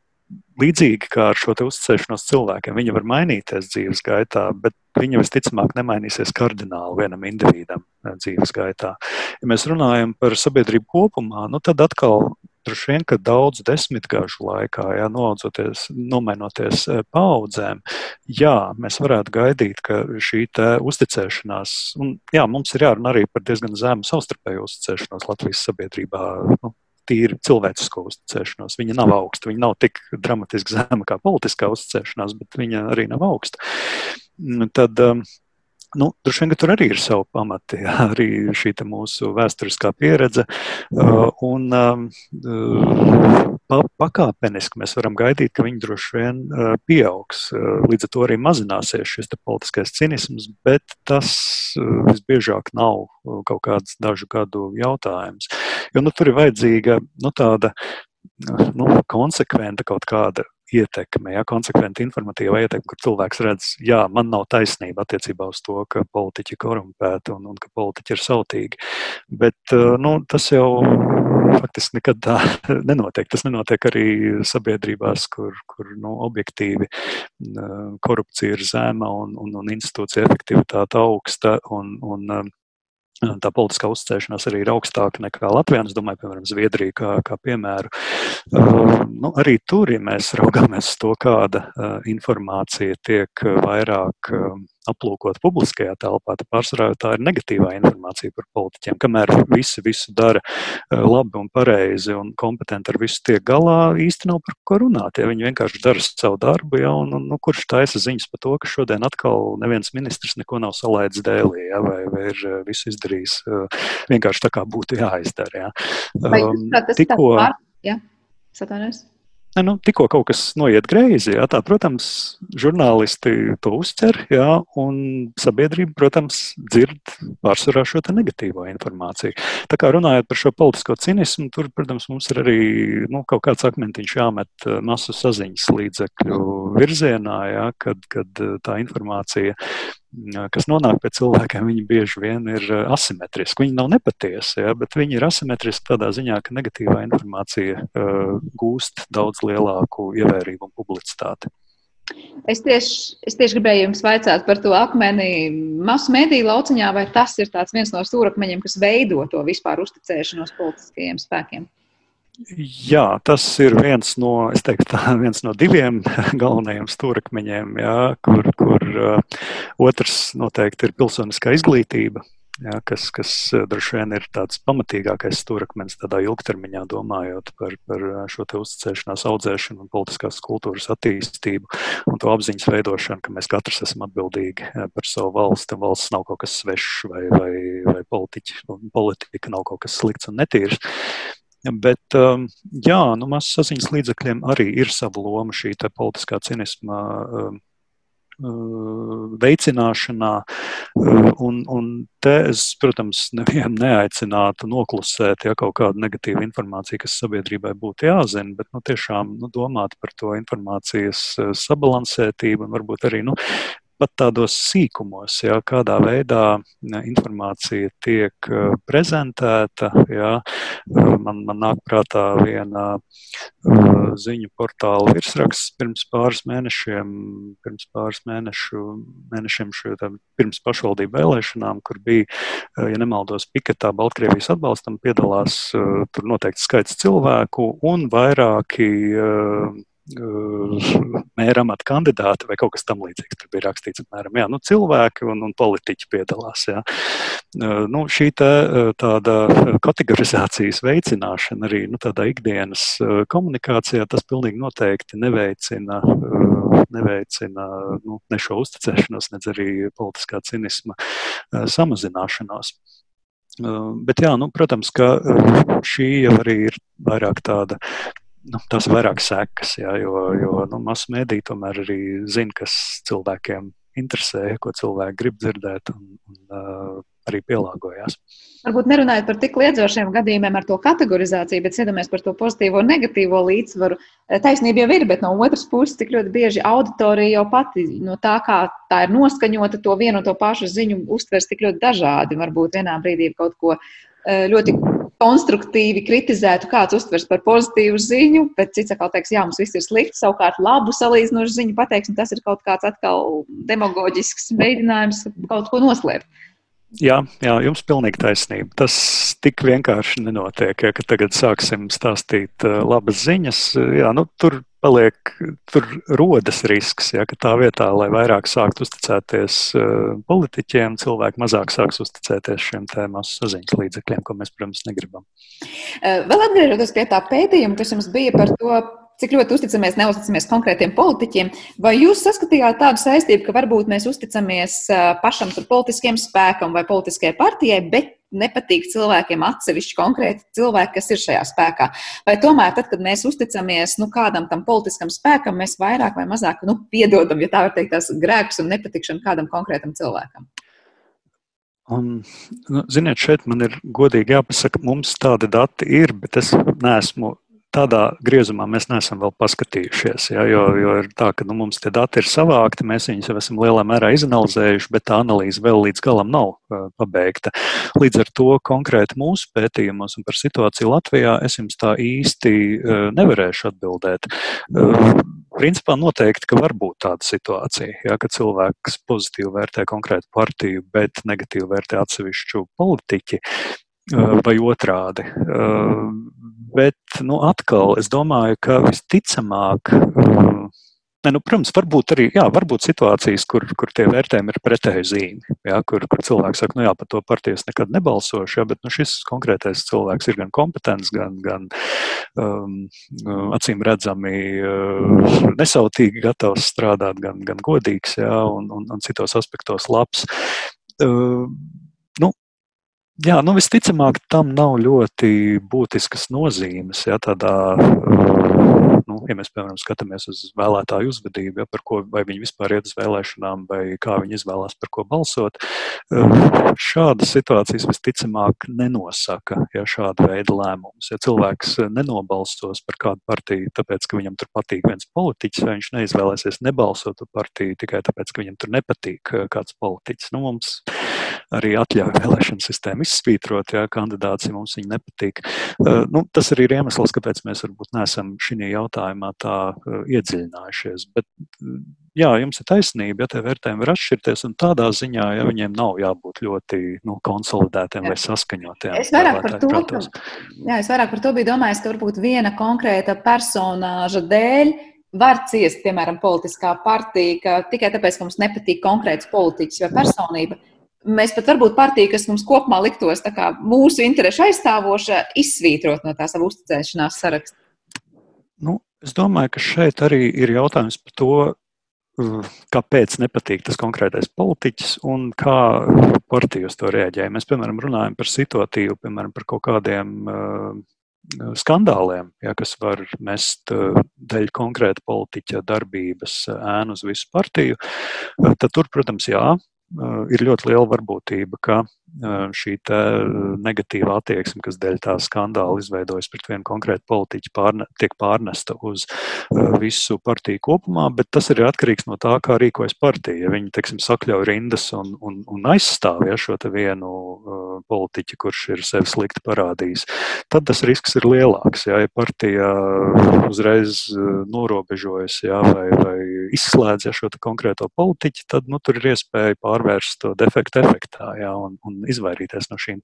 līdzīgi kā ar šo uzticēšanos cilvēkiem, viņi var mainīties dzīves gaitā, bet viņi visticamāk nemainīsies kardināli vienam individam uh, dzīves gaitā. Ja mēs runājam par sabiedrību kopumā, nu tad atkal droši vien, ka daudzu desmitgažu laikā, ja noaudzoties, nomainoties e, paudzēm, jā, mēs varētu gaidīt, ka šī uzticēšanās, un jā, mums ir jārunā arī par diezgan zemu savstarpēju uzticēšanos Latvijas sabiedrībā. Nu, tīri cilvēcisko uzticēšanos. Viņa nav augsta, viņa nav tik dramatiski zema kā politiskā uzticēšanās, bet viņa arī nav augsta. Tad, um, Nu, droši vien, ka tur arī ir savi pamati, jā, arī šī mūsu vēsturiskā pieredze. Un pa, pakāpeniski mēs varam gaidīt, ka viņi droši vien pieaugs. Līdz ar to arī mazināsies šis politiskais cinisms, bet tas visbiežāk nav kaut kāds dažu gadu jautājums. Jo nu, tur ir vajadzīga nu, tāda nu, konsekventa kaut kāda ietekme, ja, konsekventa informatīva ietekme, kur cilvēks redz, jā, man nav taisnība attiecībā uz to, ka politiķi korumpēti un, un ka politiķi ir sautīgi. Bet eh, nu, tas jau faktiski nekad tā nenotiek. Tas nenotiek arī sabiedrībās, kur, kur nu, objektīvi eh, korupcija ir zema un, un, un institūcija efektivitāte augsta. Un, un, eh, Tā politiskā uzticēšanās arī ir augstāka nekā Latvijā. Es domāju, piemēram, Zviedrija kā, kā piemēru. Uh, nu, arī tur, ja mēs raugāmies to, kāda uh, informācija tiek vairāk uh, aplūkot publiskajā telpā, tad pārsvarā tā ir negatīvā informācija par politiķiem. Kamēr visi visu dara eh, labi un pareizi un kompetenti ar visu tiek galā, īsti nav par ko runāt. Ja viņi vienkārši dara savu darbu, ja, un, un nu, kurš taisa ziņas par to, ka šodien atkal neviens ministrs neko nav salaidis dēlī, ja, vai, vai ir eh, visu izdarījis eh, vienkārši tā, kā būtu jāizdara. Ja. Um, tikko... Ja? Satanies. Nu, tikko kaut kas noiet greizi, jā, tā, protams, žurnālisti to uztver, jā, un sabiedrība, protams, dzird pārsvarā šo negatīvo informāciju. Tā kā runājot par šo politisko cinismu, tur, protams, mums ir arī nu, kaut kāds akmentiņš jāmet eh, masu saziņas līdzekļu virzienā, jā, kad, kad eh, tā informācija kas nonāk pie cilvēkiem, viņi bieži vien ir asimetriski. Viņi nav nepatiesi, ja, bet viņi ir asimetriski tādā ziņā, ka negatīvā informācija uh, gūst daudz lielāku ievērību un publicitāti. Es tieši, es tieši gribēju jums vaicāt par to akmeni masu mediju lauciņā, vai tas ir viens no stūrakmeņiem, kas veido to vispār uzticēšanos politiskajiem spēkiem? Jā, tas ir viens no, teiktu, viens no diviem galvenajiem stūrakmeņiem, jā, kur, kur uh, otrs noteikti ir pilsoniskā izglītība. Jā, kas, kas uh, droši vien ir tāds pamatīgākais stūrakmenis tādā ilgtermiņā, domājot par, par uh, šo uzticēšanās audzēšanu un politiskās kultūras attīstību un to apziņas veidošanu, ka mēs katrs esam atbildīgi par savu valsti. Valsts nav kaut kas svešs vai, vai, vai politiķi, politika nav kaut kas slikts un netīrs. Bet, um, jā, nu, mazas saziņas līdzekļiem arī ir sava loma šī politiskā cinisma um, uh, veicināšanā. Uh, un, un te es, protams, nevienam neaicinātu noklusēt ja, kaut kādu negatīvu informāciju, kas sabiedrībai būtu jāzina, bet nu, tiešām nu, domāt par to informācijas uh, sabalansētību un varbūt arī nu, pat tādos sīkumos, jā, kādā veidā informācija tiek eh, prezentēta. Jā. Eh, man, man nāk prātā viena eh, ziņu portāla virsraksts pirms pāris mēnešiem, pirms pāris mēnešu, mēnešiem šo, tā, pirms pašvaldību vēlēšanām, kur bija, ja nemaldos, piketā Baltkrievijas atbalstam piedalās tur noteikti skaits cilvēku un vairāki mēra amata kandidāti vai kaut kas tamlīdzīgs. Tur bija rakstīts, apmēram, jā, nu, cilvēki un, un politiķi piedalās. Jā. Nu, šī tā, tāda kategorizācijas veicināšana arī nu, tādā ikdienas komunikācijā, tas pilnīgi noteikti neveicina, neveicina nu, ne šo uzticēšanos, ne arī politiskā cinisma samazināšanos. Bet, jā, nu, protams, ka šī jau arī ir vairāk tāda nu, tas vairāk sekas, jā, jo, jo nu, masu mēdī tomēr arī zina, kas cilvēkiem interesē, ko cilvēki grib dzirdēt, un, un uh, arī pielāgojās. Varbūt nerunājot par tik liedzošiem gadījumiem ar to kategorizāciju, bet iedomājamies par to pozitīvo un negatīvo līdzsvaru. Taisnība jau ir, bet no otras puses, cik ļoti bieži auditorija jau pati no tā, kā tā ir noskaņota, to vienu un to pašu ziņu uztvers tik ļoti dažādi. Varbūt vienā brīdī kaut ko ļoti konstruktīvi kritizētu, kāds uztvers par pozitīvu ziņu, bet cits atkal teiks, jā, mums viss ir slikti, savukārt labu salīdzinošu ziņu pateiks, un tas ir kaut kāds atkal demagoģisks mēģinājums kaut ko noslēpt. Jā, jā, jums pilnīgi taisnība. Tas tik vienkārši nenotiek, ja tagad sāksim stāstīt uh, labas ziņas. Jā, nu, tur paliek, tur rodas risks, ja, ka tā vietā, lai vairāk sāktu uzticēties uh, politiķiem, cilvēki mazāk sāks uzticēties šiem tēmām saziņas līdzekļiem, ko mēs, protams, negribam. Vēl atgriežoties pie tā pētījuma, kas jums bija par to, cik ļoti uzticamies, neusticamies konkrētiem politiķiem. Vai jūs saskatījāt tādu saistību, ka varbūt mēs uzticamies pašam politiskiem spēkam vai politiskajai partijai, bet nepatīk cilvēkiem atsevišķi konkrēti cilvēki, kas ir šajā spēkā? Vai tomēr, tad, kad mēs uzticamies nu, kādam tam politiskam spēkam, mēs vairāk vai mazāk nu, piedodam, ja tā var teikt, tās grēkus un nepatikšanu kādam konkrētam cilvēkam? Un, nu, ziniet, šeit man ir godīgi jāpasaka, mums tādi dati ir, bet es neesmu tādā griezumā mēs neesam vēl paskatījušies. Ja, jo, jo ir tā, ka nu, mums tie dati ir savākti, mēs viņus jau esam lielā mērā izanalizējuši, bet tā analīze vēl līdz galam nav uh, pabeigta. Līdz ar to konkrēti mūsu pētījumos un par situāciju Latvijā es jums tā īsti uh, nevarēšu atbildēt. Uh, principā noteikti, ka var būt tāda situācija, ja, ka cilvēks pozitīvi vērtē konkrētu partiju, bet negatīvi vērtē atsevišķu politiķi vai otrādi. Bet, nu, atkal, es domāju, ka visticamāk, ne, nu, protams, varbūt arī, jā, varbūt situācijas, kur, kur tie vērtējumi ir pretēji zīmi, jā, kur, kur cilvēks saka, nu, jā, par to partijas nekad nebalsošu, jā, bet, nu, šis konkrētais cilvēks ir gan kompetents, gan, gan um, acīm redzami uh, nesautīgi gatavs strādāt, gan, gan godīgs, jā, un, un, un citos aspektos labs. Uh, Jā, nu visticamāk, tam nav ļoti būtiskas nozīmes. Ja, tādā, nu, ja mēs, piemēram, skatāmies uz vēlētāju uzvedību, ja, par ko viņi vispār iet uz vēlēšanām, vai kā viņi izvēlās par ko balsot, šādas situācijas visticamāk nenosaka ja, šāda veida lēmumus. Ja cilvēks nenobalstos par kādu partiju, tāpēc, ka viņam tur patīk viens politiķis, vai viņš neizvēlēsies nebalsot par partiju tikai tāpēc, ka viņam tur nepatīk kāds politiķis. Nu, mums arī atļauj vēlēšanu sistēmu izsvītrot, ja kandidāts, ja mums viņa nepatīk. Uh, nu, tas arī ir iemesls, kāpēc mēs varbūt neesam šī jautājumā tā uh, iedziļinājušies. Bet, jā, jums ir taisnība, ja tie vērtējumi var atšķirties, un tādā ziņā, ja viņiem nav jābūt ļoti nu, konsolidētiem jā. vai saskaņotiem. Es vairāk par to, ka, jā, es vairāk par to biju domājis, ka varbūt viena konkrēta personāža dēļ var ciest, piemēram, politiskā partija, ka tikai tāpēc, ka mums nepatīk konkrēts politiķis vai personība, mēs pat varbūt partiju, kas mums kopumā liktos mūsu interešu aizstāvoša, izsvītrot no tā savu uzticēšanās sarakstu? Nu, es domāju, ka šeit arī ir jautājums par to, uh, kāpēc nepatīk tas konkrētais politiķis un kā partija uz to reaģē. Mēs, piemēram, runājam par situatīvu, piemēram, par kaut kādiem uh, skandāliem, ja, kas var mest uh, dēļ konkrēta politiķa darbības ēnu uz visu partiju, tad tur, protams, jā, ir ļoti liela varbūtība, ka šī negatīvā attieksme, kas dēļ tā skandāla izveidojas pret vienu konkrētu politiķu, pārne, tiek pārnesta uz visu partiju kopumā, bet tas ir atkarīgs no tā, kā rīkojas partija. Ja viņi, teiksim, sakļauj rindas un, un, un aizstāv ja, šo vienu politiķu, kurš ir sevi slikti parādījis, tad tas risks ir lielāks. Ja, ja partija uzreiz norobežojas ja, vai, vai izslēdz ja, šo konkrēto politiķu, tad nu, tur ir iespēja pārvērst to defektu efektā. Ja, un, un izvairīties no šīm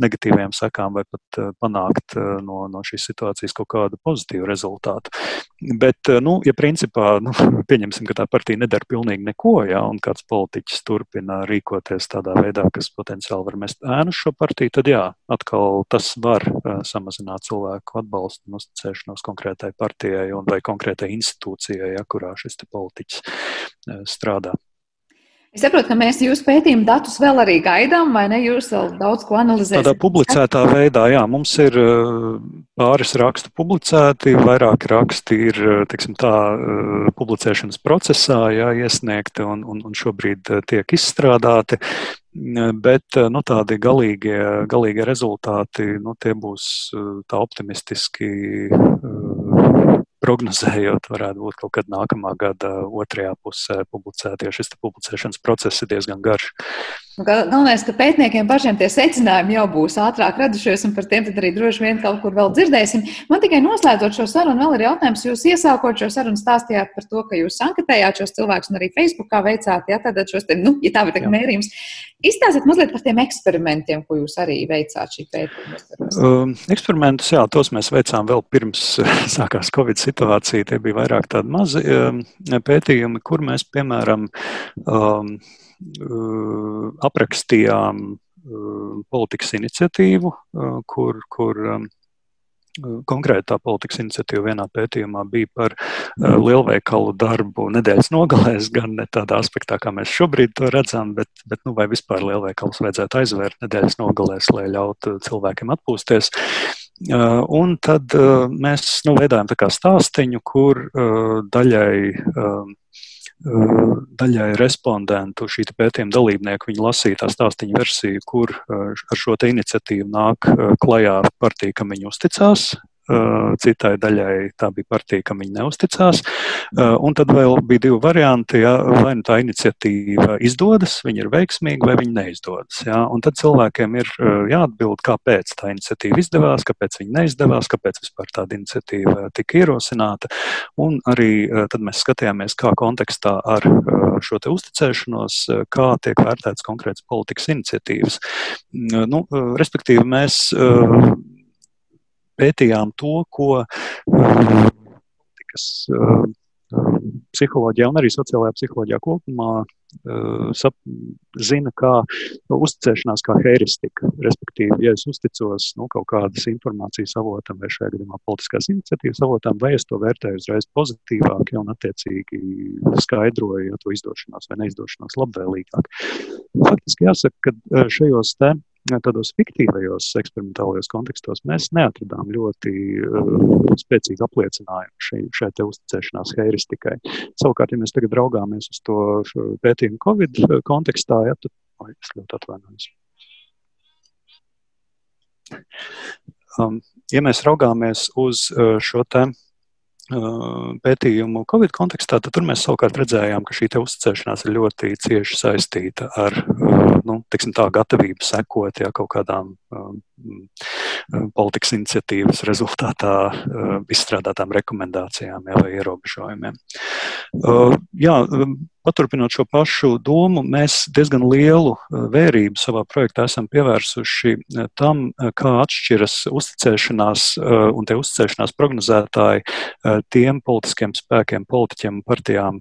negatīvajām sekām vai pat eh, panākt eh, no, no šīs situācijas kaut kādu pozitīvu rezultātu. Bet, eh, nu, ja principā nu, pieņemsim, ka tā partija nedara pilnīgi neko, ja, un kāds politiķis turpina rīkoties tādā veidā, kas potenciāli var mest ēnu šo partiju, tad jā, atkal tas var samazināt cilvēku atbalstu un uzticēšanos konkrētai partijai un vai konkrētai institūcijai, ja, kurā šis politiķis strādā. Es saprotu, ka mēs jūsu pētījuma datus vēl arī gaidām, vai ne? Jūs vēl daudz ko analizējat. Tādā publicētā veidā, jā, mums ir eh, pāris rakstu publicēti, vairāki raksti ir, eh, teiksim tā, eh, publicēšanas procesā, jā, iesniegti un, un, un šobrīd tiek izstrādāti. Bet nu, tādi galīgie, galīgie rezultāti, nu, tie būs tā optimistiski prognozējot, varētu būt kaut kad nākamā gada otrajā pusē publicēt, jo šis publicēšanas process ir diezgan garš. Nu, galvenais, ka pētniekiem pašiem tie secinājumi jau būs ātrāk radušies, un par tiem arī droši vien kaut kur vēl dzirdēsim. Man tikai noslēdzot šo sarunu, vēl ir jautājums, jūs iesākot šo sarunu stāstījāt par to, ka jūs anketējāt šos cilvēkus un arī Facebookā veicāt, ja tātad šos, te, nu, ja tā var teikt, mērījums. Izstāstiet mazliet par tiem eksperimentiem, ko jūs arī veicāt šī pētījuma. Um, eksperimentus, jā, tos mēs veicām vēl pirms sākās Covid situācija situācija, tie bija vairāk tādi mazi pētījumi, kur mēs, piemēram, um, aprakstījām politikas iniciatīvu, kur, kur Konkrētā politikas iniciatīva vienā pētījumā bija par uh, lielveikalu darbu nedēļas nogalēs, gan ne tādā aspektā, kā mēs šobrīd to redzam, bet, bet nu, vai vispār lielveikalus vajadzētu aizvērt nedēļas nogalēs, lai ļautu cilvēkiem atpūsties. Uh, un tad uh, mēs nu, veidojam tā kā stāstiņu, kur daļai daļai respondentu, šī pētījuma dalībnieku, viņi lasīja tā stāstīņa versiju, kur ar šo iniciatīvu nāk klajā partija, kam viņi uzticās, citai daļai tā bija partija, kam viņi neusticās. Un tad vēl bija divi varianti. Ja, vai nu tā iniciatīva izdodas, viņa ir veiksmīga, vai viņa neizdodas. Ja. Un tad cilvēkiem ir jāatbild, kāpēc tā iniciatīva izdevās, kāpēc viņa neizdevās, kāpēc vispār tāda iniciatīva tika ierosināta. Un arī tad mēs skatījāmies, kā kontekstā ar šo uzticēšanos, kā tiek vērtētas konkrētas politikas iniciatīvas. Nu, respektīvi, mēs pētījām to, ko politikas psiholoģijā un arī sociālajā psiholoģijā kopumā sap, zina, kā uzticēšanās, kā heuristika. Respektīvi, ja es uzticos nu, kaut kādas informācijas avotam, vai šajā gadījumā politiskās iniciatīvas avotam, vai es to vērtēju uzreiz pozitīvāk, ja un attiecīgi skaidroju ja, to izdošanās vai neizdošanās labvēlīgāk. Faktiski jāsaka, ka šajos te tādos fiktīvajos eksperimentālajos kontekstos mēs neatradām ļoti uh, spēcīgu apliecinājumu šai, šai uzticēšanās heiristikai. Savukārt, ja mēs tagad raugāmies uz to pētījumu Covid kontekstā, ja, tad oi, es ļoti atvainojos. Um, ja mēs raugāmies uz uh, šo tēmu, pētījumu Covid kontekstā, tad tur mēs savukārt redzējām, ka šī uzticēšanās ir ļoti cieši saistīta ar nu, tā, gatavību sekot ja, kaut kādām politikas iniciatīvas rezultātā uh, izstrādātām rekomendācijām ja, vai ierobežojumiem. Uh, jā, Paturpinot šo pašu domu, mēs diezgan lielu eh, vērību savā projektā esam pievērsuši tam, kā atšķiras uzticēšanās un tie uzticēšanās prognozētāji tiem politiskiem spēkiem, politiķiem un partijām,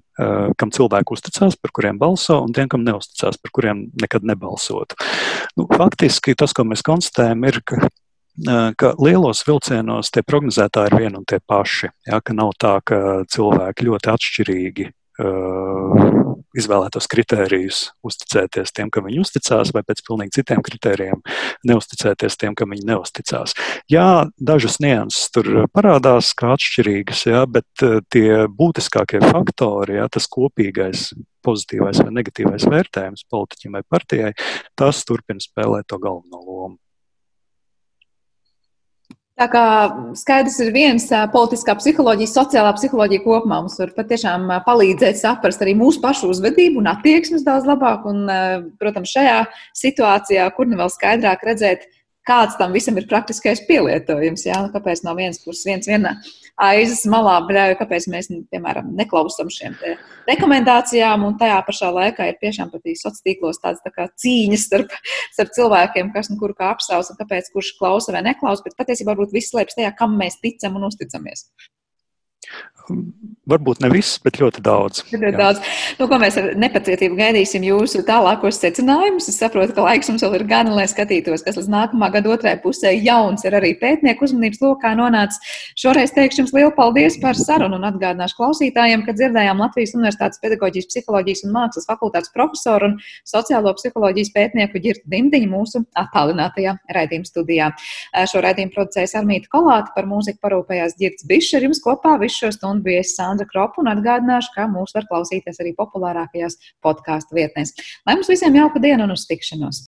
kam cilvēki uzticās, par kuriem balso, un tiem, kam neusticās, par kuriem nekad nebalsotu. Nu, faktiski tas, ko mēs konstatējam, ir, ka ka lielos vilcienos tie prognozētāji ir vieni un tie paši. Ja, nav tā, ka cilvēki ļoti atšķirīgi Uh, izvēlētos kritērijus, uzticēties tiem, kam viņi uzticās, vai pēc pilnīgi citiem kritērijiem neusticēties tiem, kam viņi neusticās. Jā, dažas nianses tur parādās kā atšķirīgas, jā, bet tie būtiskākie faktori, jā, tas kopīgais pozitīvais vai negatīvais vērtējums politiķim vai partijai, tas turpina spēlēt to galveno lomu. Tā kā skaidrs ir viens, politiskā psiholoģija, sociālā psiholoģija kopumā mums var patiešām palīdzēt saprast arī mūsu pašu uzvedību un attieksmes daudz labāk. Un, protams, šajā situācijā, kur nu vēl skaidrāk redzēt, kāds tam visam ir praktiskais pielietojums. Jā? Nu, kāpēc no vienas puses viens vienā aizas malā bļauj, kāpēc mēs, nu, piemēram, neklausām šiem rekomendācijām, un tajā pašā laikā ir tiešām pat sociālos tīklos tādas tā kā cīņas starp, starp cilvēkiem, kas nu kuru kā apsausa, un kāpēc kurš klausa vai neklausa, bet patiesībā varbūt viss slēpjas tajā, kam mēs ticam un uzticamies. Varbūt ne viss, bet ļoti daudz. Ļoti daudz. Nu, ko mēs ar nepacietību gaidīsim jūsu tālākos secinājumus. Es saprotu, ka laiks mums vēl ir gan, lai skatītos, kas līdz nākamā gada otrai pusē jauns ir arī pētnieku uzmanības lokā nonācis. Šoreiz teikšu jums lielu paldies par sarunu un atgādināšu klausītājiem, ka dzirdējām Latvijas Universitātes pedagoģijas, psiholoģijas un mākslas fakultātes profesoru un sociālo psiholoģijas pētnieku Girtu Dimdiņu mūsu attālinātajā raidījuma studijā. Šo raidījumu producējas Armīta Kolāte par mūziku parūpējās Girts Bišs ar jums kopā visu šo stundu bija Sandra Kropa un atgādināšu, ka mūs var klausīties arī populārākajās podkāstu vietnēs. Lai mums visiem jauka diena un uz tikšanos!